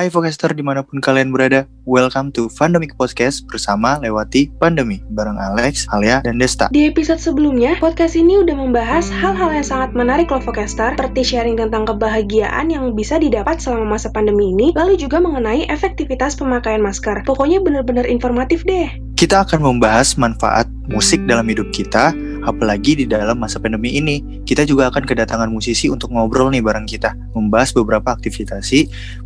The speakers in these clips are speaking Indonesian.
Hai Vocaster di mana pun kalian berada, welcome to Pandemic Podcast bersama Lewati Pandemi bareng Alex, Alia, dan Desta. Di episode sebelumnya, podcast ini udah membahas hal-hal yang sangat menarik loh Vocaster, seperti sharing tentang kebahagiaan yang bisa didapat selama masa pandemi ini, lalu juga mengenai efektivitas pemakaian masker. Pokoknya bener-bener informatif deh. Kita akan membahas manfaat musik dalam hidup kita, apalagi di dalam masa pandemi ini. Kita juga akan kedatangan musisi untuk ngobrol nih bareng kita, membahas beberapa aktivitas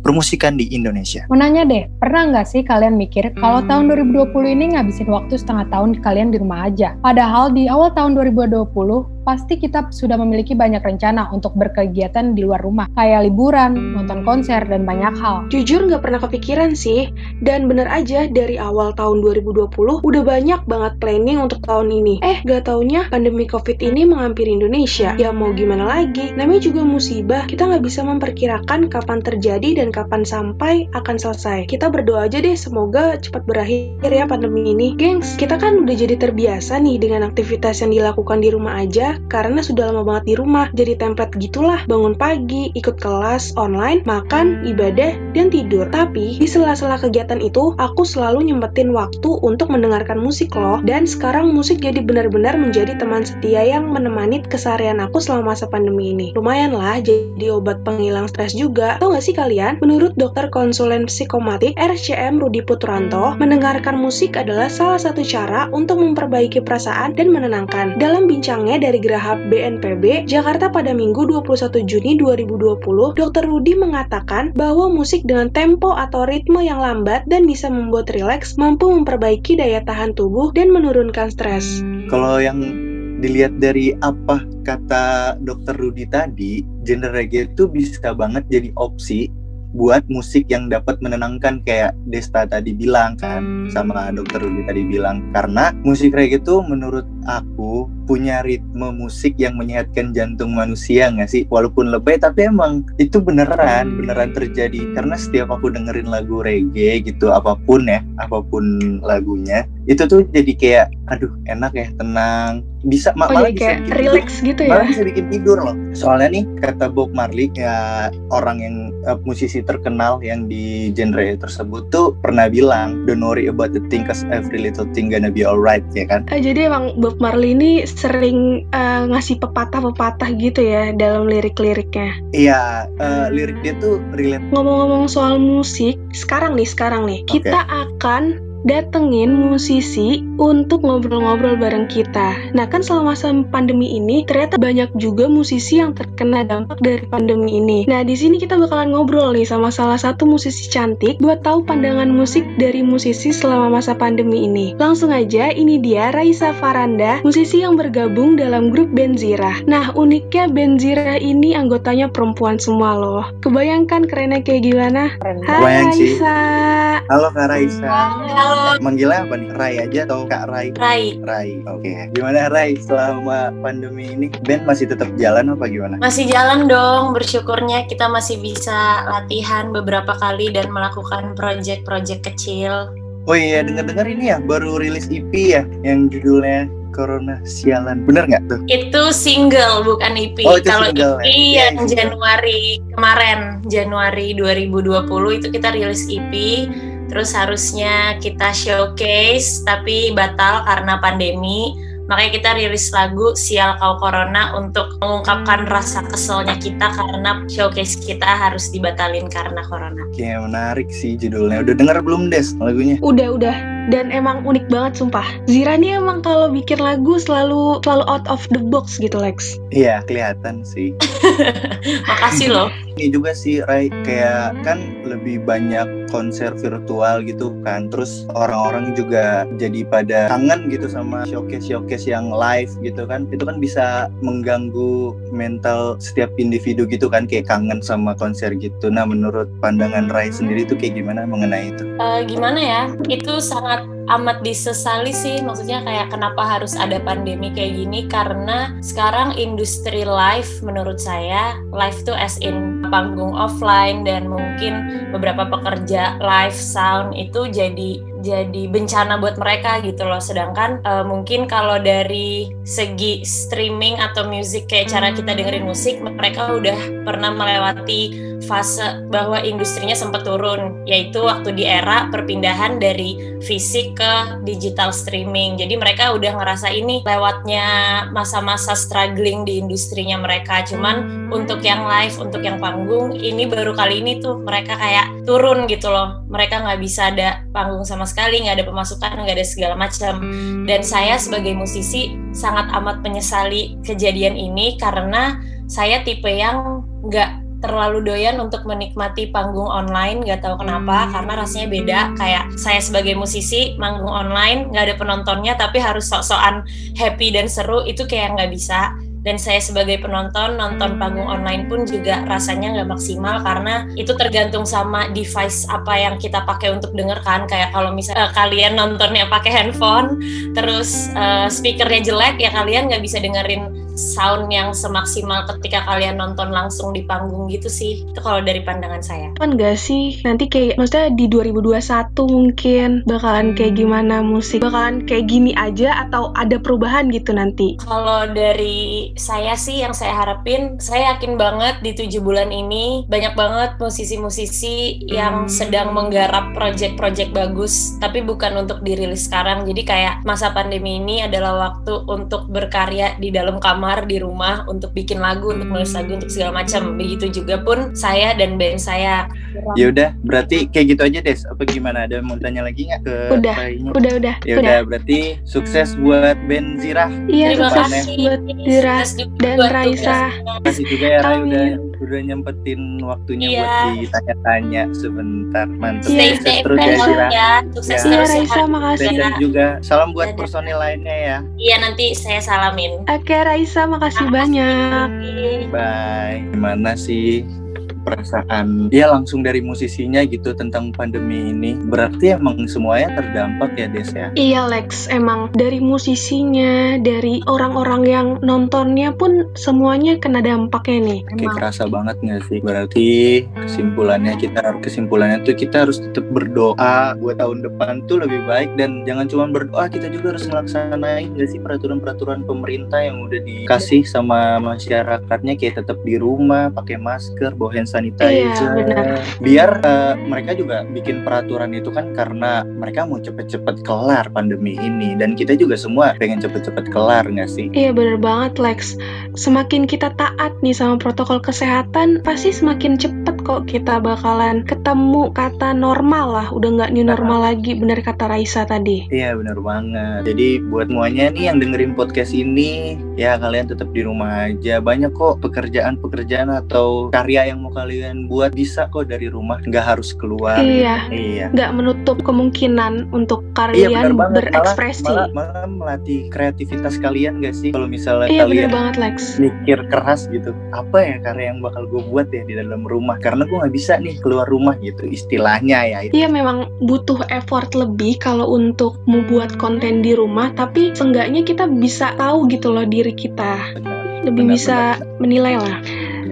permusikan di Indonesia. Mau nanya deh, pernah nggak sih kalian mikir kalau tahun 2020 ini ngabisin waktu setengah tahun kalian di rumah aja? Padahal di awal tahun 2020, pasti kita sudah memiliki banyak rencana untuk berkegiatan di luar rumah, kayak liburan, nonton konser, dan banyak hal. Jujur nggak pernah kepikiran sih, dan bener aja dari awal tahun 2020 udah banyak banget planning untuk tahun ini. Eh, gak taunya pandemi COVID ini menghampiri Indonesia. Ya mau gimana lagi, namanya juga musibah, kita nggak bisa memperkirakan kapan terjadi dan kapan sampai akan selesai. Kita berdoa aja deh, semoga cepat berakhir ya pandemi ini. Gengs, kita kan udah jadi terbiasa nih dengan aktivitas yang dilakukan di rumah aja, karena sudah lama banget di rumah. Jadi template gitulah, bangun pagi, ikut kelas online, makan, ibadah, dan tidur. Tapi di sela-sela kegiatan itu, aku selalu nyempetin waktu untuk mendengarkan musik loh. Dan sekarang musik jadi benar-benar menjadi teman setia yang menemani keseharian aku selama masa pandemi ini. Lumayan lah, jadi obat penghilang stres juga. Tahu gak sih kalian, menurut dokter konsulen psikomatik RCM Rudi Putranto, mendengarkan musik adalah salah satu cara untuk memperbaiki perasaan dan menenangkan. Dalam bincangnya dari Gerahap BNPB, Jakarta pada Minggu 21 Juni 2020, Dr. Rudi mengatakan bahwa musik dengan tempo atau ritme yang lambat dan bisa membuat rileks mampu memperbaiki daya tahan tubuh dan menurunkan stres. Kalau yang dilihat dari apa kata Dr. Rudi tadi, genre reggae itu bisa banget jadi opsi buat musik yang dapat menenangkan kayak Desta tadi bilang kan sama dokter Rudi tadi bilang karena musik reggae itu menurut aku punya ritme musik yang menyehatkan jantung manusia nggak sih? Walaupun lebay tapi emang itu beneran beneran terjadi. Karena setiap aku dengerin lagu reggae gitu apa pun ya apa pun lagunya itu tuh jadi kayak aduh enak ya tenang. Bisa oh, malah bisa kayak bikin relax gitu ya? Malah bisa bikin tidur loh. Soalnya nih kata Bob Marley ya orang yang uh, musisi terkenal yang di genre tersebut tuh pernah bilang don't worry about the thing cause every little thing gonna be alright ya kan? Uh, jadi emang Bob Bob Marley ini sering uh, ngasih pepatah-pepatah gitu ya dalam lirik-liriknya. Iya, uh, lirik dia tuh relate. Ngomong-ngomong soal musik, sekarang nih, sekarang nih, okay. kita akan datengin musisi untuk ngobrol-ngobrol bareng kita. Nah kan selama masa pandemi ini ternyata banyak juga musisi yang terkena dampak dari pandemi ini. Nah di sini kita bakalan ngobrol nih sama salah satu musisi cantik buat tahu pandangan musik dari musisi selama masa pandemi ini. Langsung aja ini dia Raisa Faranda, musisi yang bergabung dalam grup Benzira. Nah uniknya Benzira ini anggotanya perempuan semua loh. Kebayangkan kerennya kayak gimana? Hai Raisa. Halo Kak Raisa. Halo Manggilnya apa nih? Rai aja atau Kak Rai? Rai. Rai. Oke. Okay. Gimana Rai selama pandemi ini? Band masih tetap jalan apa gimana? Masih jalan dong. Bersyukurnya kita masih bisa latihan beberapa kali dan melakukan project-project kecil. Oh iya, dengar-dengar ini ya baru rilis EP ya yang judulnya Corona Sialan. Bener nggak tuh? Itu single bukan EP. Oh, itu Kalau single, EP ya, yang Januari kemarin, Januari 2020 itu kita rilis EP terus harusnya kita showcase tapi batal karena pandemi makanya kita rilis lagu Sial Kau Corona untuk mengungkapkan rasa keselnya kita karena showcase kita harus dibatalin karena corona. Oke, menarik sih judulnya. Udah denger belum Des lagunya? Udah, udah. Dan emang unik banget sumpah. Zira nih emang kalau bikin lagu selalu selalu out of the box gitu Lex. Iya, kelihatan sih. Makasih loh. Ini juga sih Rai kayak kan lebih banyak konser virtual gitu kan. Terus orang-orang juga jadi pada kangen gitu sama showcase-showcase yang live gitu kan. Itu kan bisa mengganggu mental setiap individu gitu kan kayak kangen sama konser gitu. Nah, menurut pandangan Rai sendiri tuh kayak gimana mengenai itu? Uh, gimana ya? Itu sangat amat disesali sih. Maksudnya kayak kenapa harus ada pandemi kayak gini? Karena sekarang industri live menurut saya live tuh as in panggung offline dan mungkin beberapa pekerja live sound itu jadi jadi bencana buat mereka gitu loh sedangkan uh, mungkin kalau dari segi streaming atau musik kayak cara kita dengerin musik mereka udah pernah melewati fase bahwa industrinya sempat turun, yaitu waktu di era perpindahan dari fisik ke digital streaming. Jadi mereka udah ngerasa ini lewatnya masa-masa struggling di industrinya mereka. Cuman untuk yang live, untuk yang panggung, ini baru kali ini tuh mereka kayak turun gitu loh. Mereka nggak bisa ada panggung sama sekali, nggak ada pemasukan, nggak ada segala macam. Dan saya sebagai musisi sangat amat menyesali kejadian ini karena saya tipe yang nggak terlalu doyan untuk menikmati panggung online nggak tahu kenapa karena rasanya beda. Kayak saya sebagai musisi manggung online nggak ada penontonnya tapi harus sok-sokan happy dan seru itu kayak nggak bisa dan saya sebagai penonton nonton panggung online pun juga rasanya nggak maksimal karena itu tergantung sama device apa yang kita pakai untuk dengarkan kayak kalau misalnya uh, kalian nontonnya pakai handphone terus uh, speakernya jelek ya kalian nggak bisa dengerin sound yang semaksimal ketika kalian nonton langsung di panggung gitu sih. Itu kalau dari pandangan saya. Kan gak sih? Nanti kayak maksudnya di 2021 mungkin bakalan kayak gimana musik? Bakalan kayak gini aja atau ada perubahan gitu nanti? Kalau dari saya sih yang saya harapin, saya yakin banget di tujuh bulan ini banyak banget musisi-musisi yang sedang menggarap project-project bagus, tapi bukan untuk dirilis sekarang. Jadi kayak masa pandemi ini adalah waktu untuk berkarya di dalam kamar kamar di rumah untuk bikin lagu, untuk menulis lagu, untuk segala macam. Begitu juga pun saya dan band saya. Ya udah, berarti kayak gitu aja Des. Apa gimana? Ada mau tanya lagi nggak ke Udah, ini? udah, udah. Ya udah, berarti sukses buat band Zirah. Iya, Terima sukses kasih. buat Zira Sukses juga dan Raisa. Terima kasih juga ya Rai udah udah nyempetin waktunya Iya. buat ditanya-tanya sebentar. Mantap. Iya. Stay Sukses safe terus ya Zirah. ya. Sukses Ya. Iya, terus ya. Raisa, makasih. Dan juga salam buat Dadah. personil lainnya ya. Iya nanti saya salamin. Oke, Raisa, makasih banyak. Bye. Gimana sih perasaan dia langsung dari musisinya gitu tentang pandemi ini? Berarti emang semuanya terdampak ya Des ya? Iya Lex, emang dari musisinya, dari orang-orang yang nontonnya pun semuanya kena dampaknya nih. Kayak kerasa banget nggak sih? Berarti kesimpulannya kita kesimpulannya tuh kita harus tetap berdoa buat tahun depan tuh lebih baik dan jangan cuma berdoa kita juga harus melaksanain nggak sih peraturan-peraturan pemerintah yang udah dikasih sama masyarakatnya kayak tetap di rumah pakai masker bawa hand sanitizer Iya, benar. biar eh, mereka juga bikin peraturan itu kan karena mereka mau cepet-cepet kelar pandemi ini dan kita juga semua pengen cepet-cepet kelar nggak sih? Iya bener banget Lex. Semakin kita taat nih sama protokol kesehatan, pasti semakin cepet kok kita bakalan ketemu kata normal lah. Udah nggak new normal lagi, bener kata Raisa tadi. Iya benar banget. Jadi buat semuanya nih yang dengerin podcast ini, ya kalian tetap di rumah aja. Banyak kok pekerjaan-pekerjaan atau karya yang mau kalian buat bisa kok dari rumah, nggak harus keluar. Iya. gitu. Iya. Nggak menutup kemungkinan untuk Iya benar kalian banget. Malah, berekspresi. malah, malah melatih kreativitas kalian gak sih? Kalau misalnya Iya kalian banget Lex. mikir keras gitu, apa ya karya yang bakal gue buat ya di dalam rumah? Karena gue nggak bisa nih keluar rumah gitu, istilahnya ya. Iya memang butuh effort lebih kalau untuk membuat konten di rumah, tapi seenggaknya kita bisa tahu gitu loh diri kita. Lebih Benar, bisa benar. menilai lah.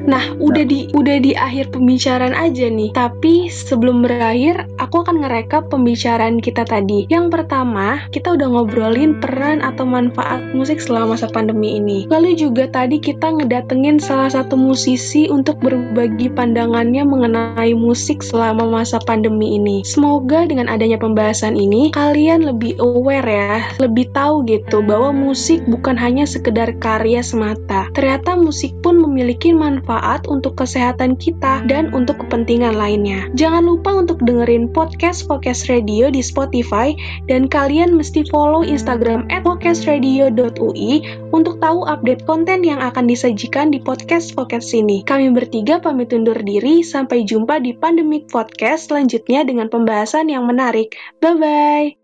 Nah, udah di udah di akhir pembicaraan aja nih. Tapi sebelum berakhir, aku akan ngerekap pembicaraan kita tadi. Yang pertama, kita udah ngobrolin peran atau manfaat musik selama masa pandemi ini. Lalu juga tadi kita ngedatengin salah satu musisi untuk berbagi pandangannya mengenai musik selama masa pandemi ini. Semoga dengan adanya pembahasan ini, kalian lebih aware ya, lebih tahu gitu bahwa musik bukan hanya sekedar karya semata. Ternyata musik pun memiliki manfaat untuk kesehatan kita dan untuk kepentingan lainnya. Jangan lupa untuk dengerin podcast Podcast Radio di Spotify dan kalian mesti follow Instagram @podcastradio.ui untuk tahu update konten yang akan disajikan di podcast podcast ini. Kami bertiga pamit undur diri, sampai jumpa di Pandemic Podcast selanjutnya dengan pembahasan yang menarik. Bye-bye!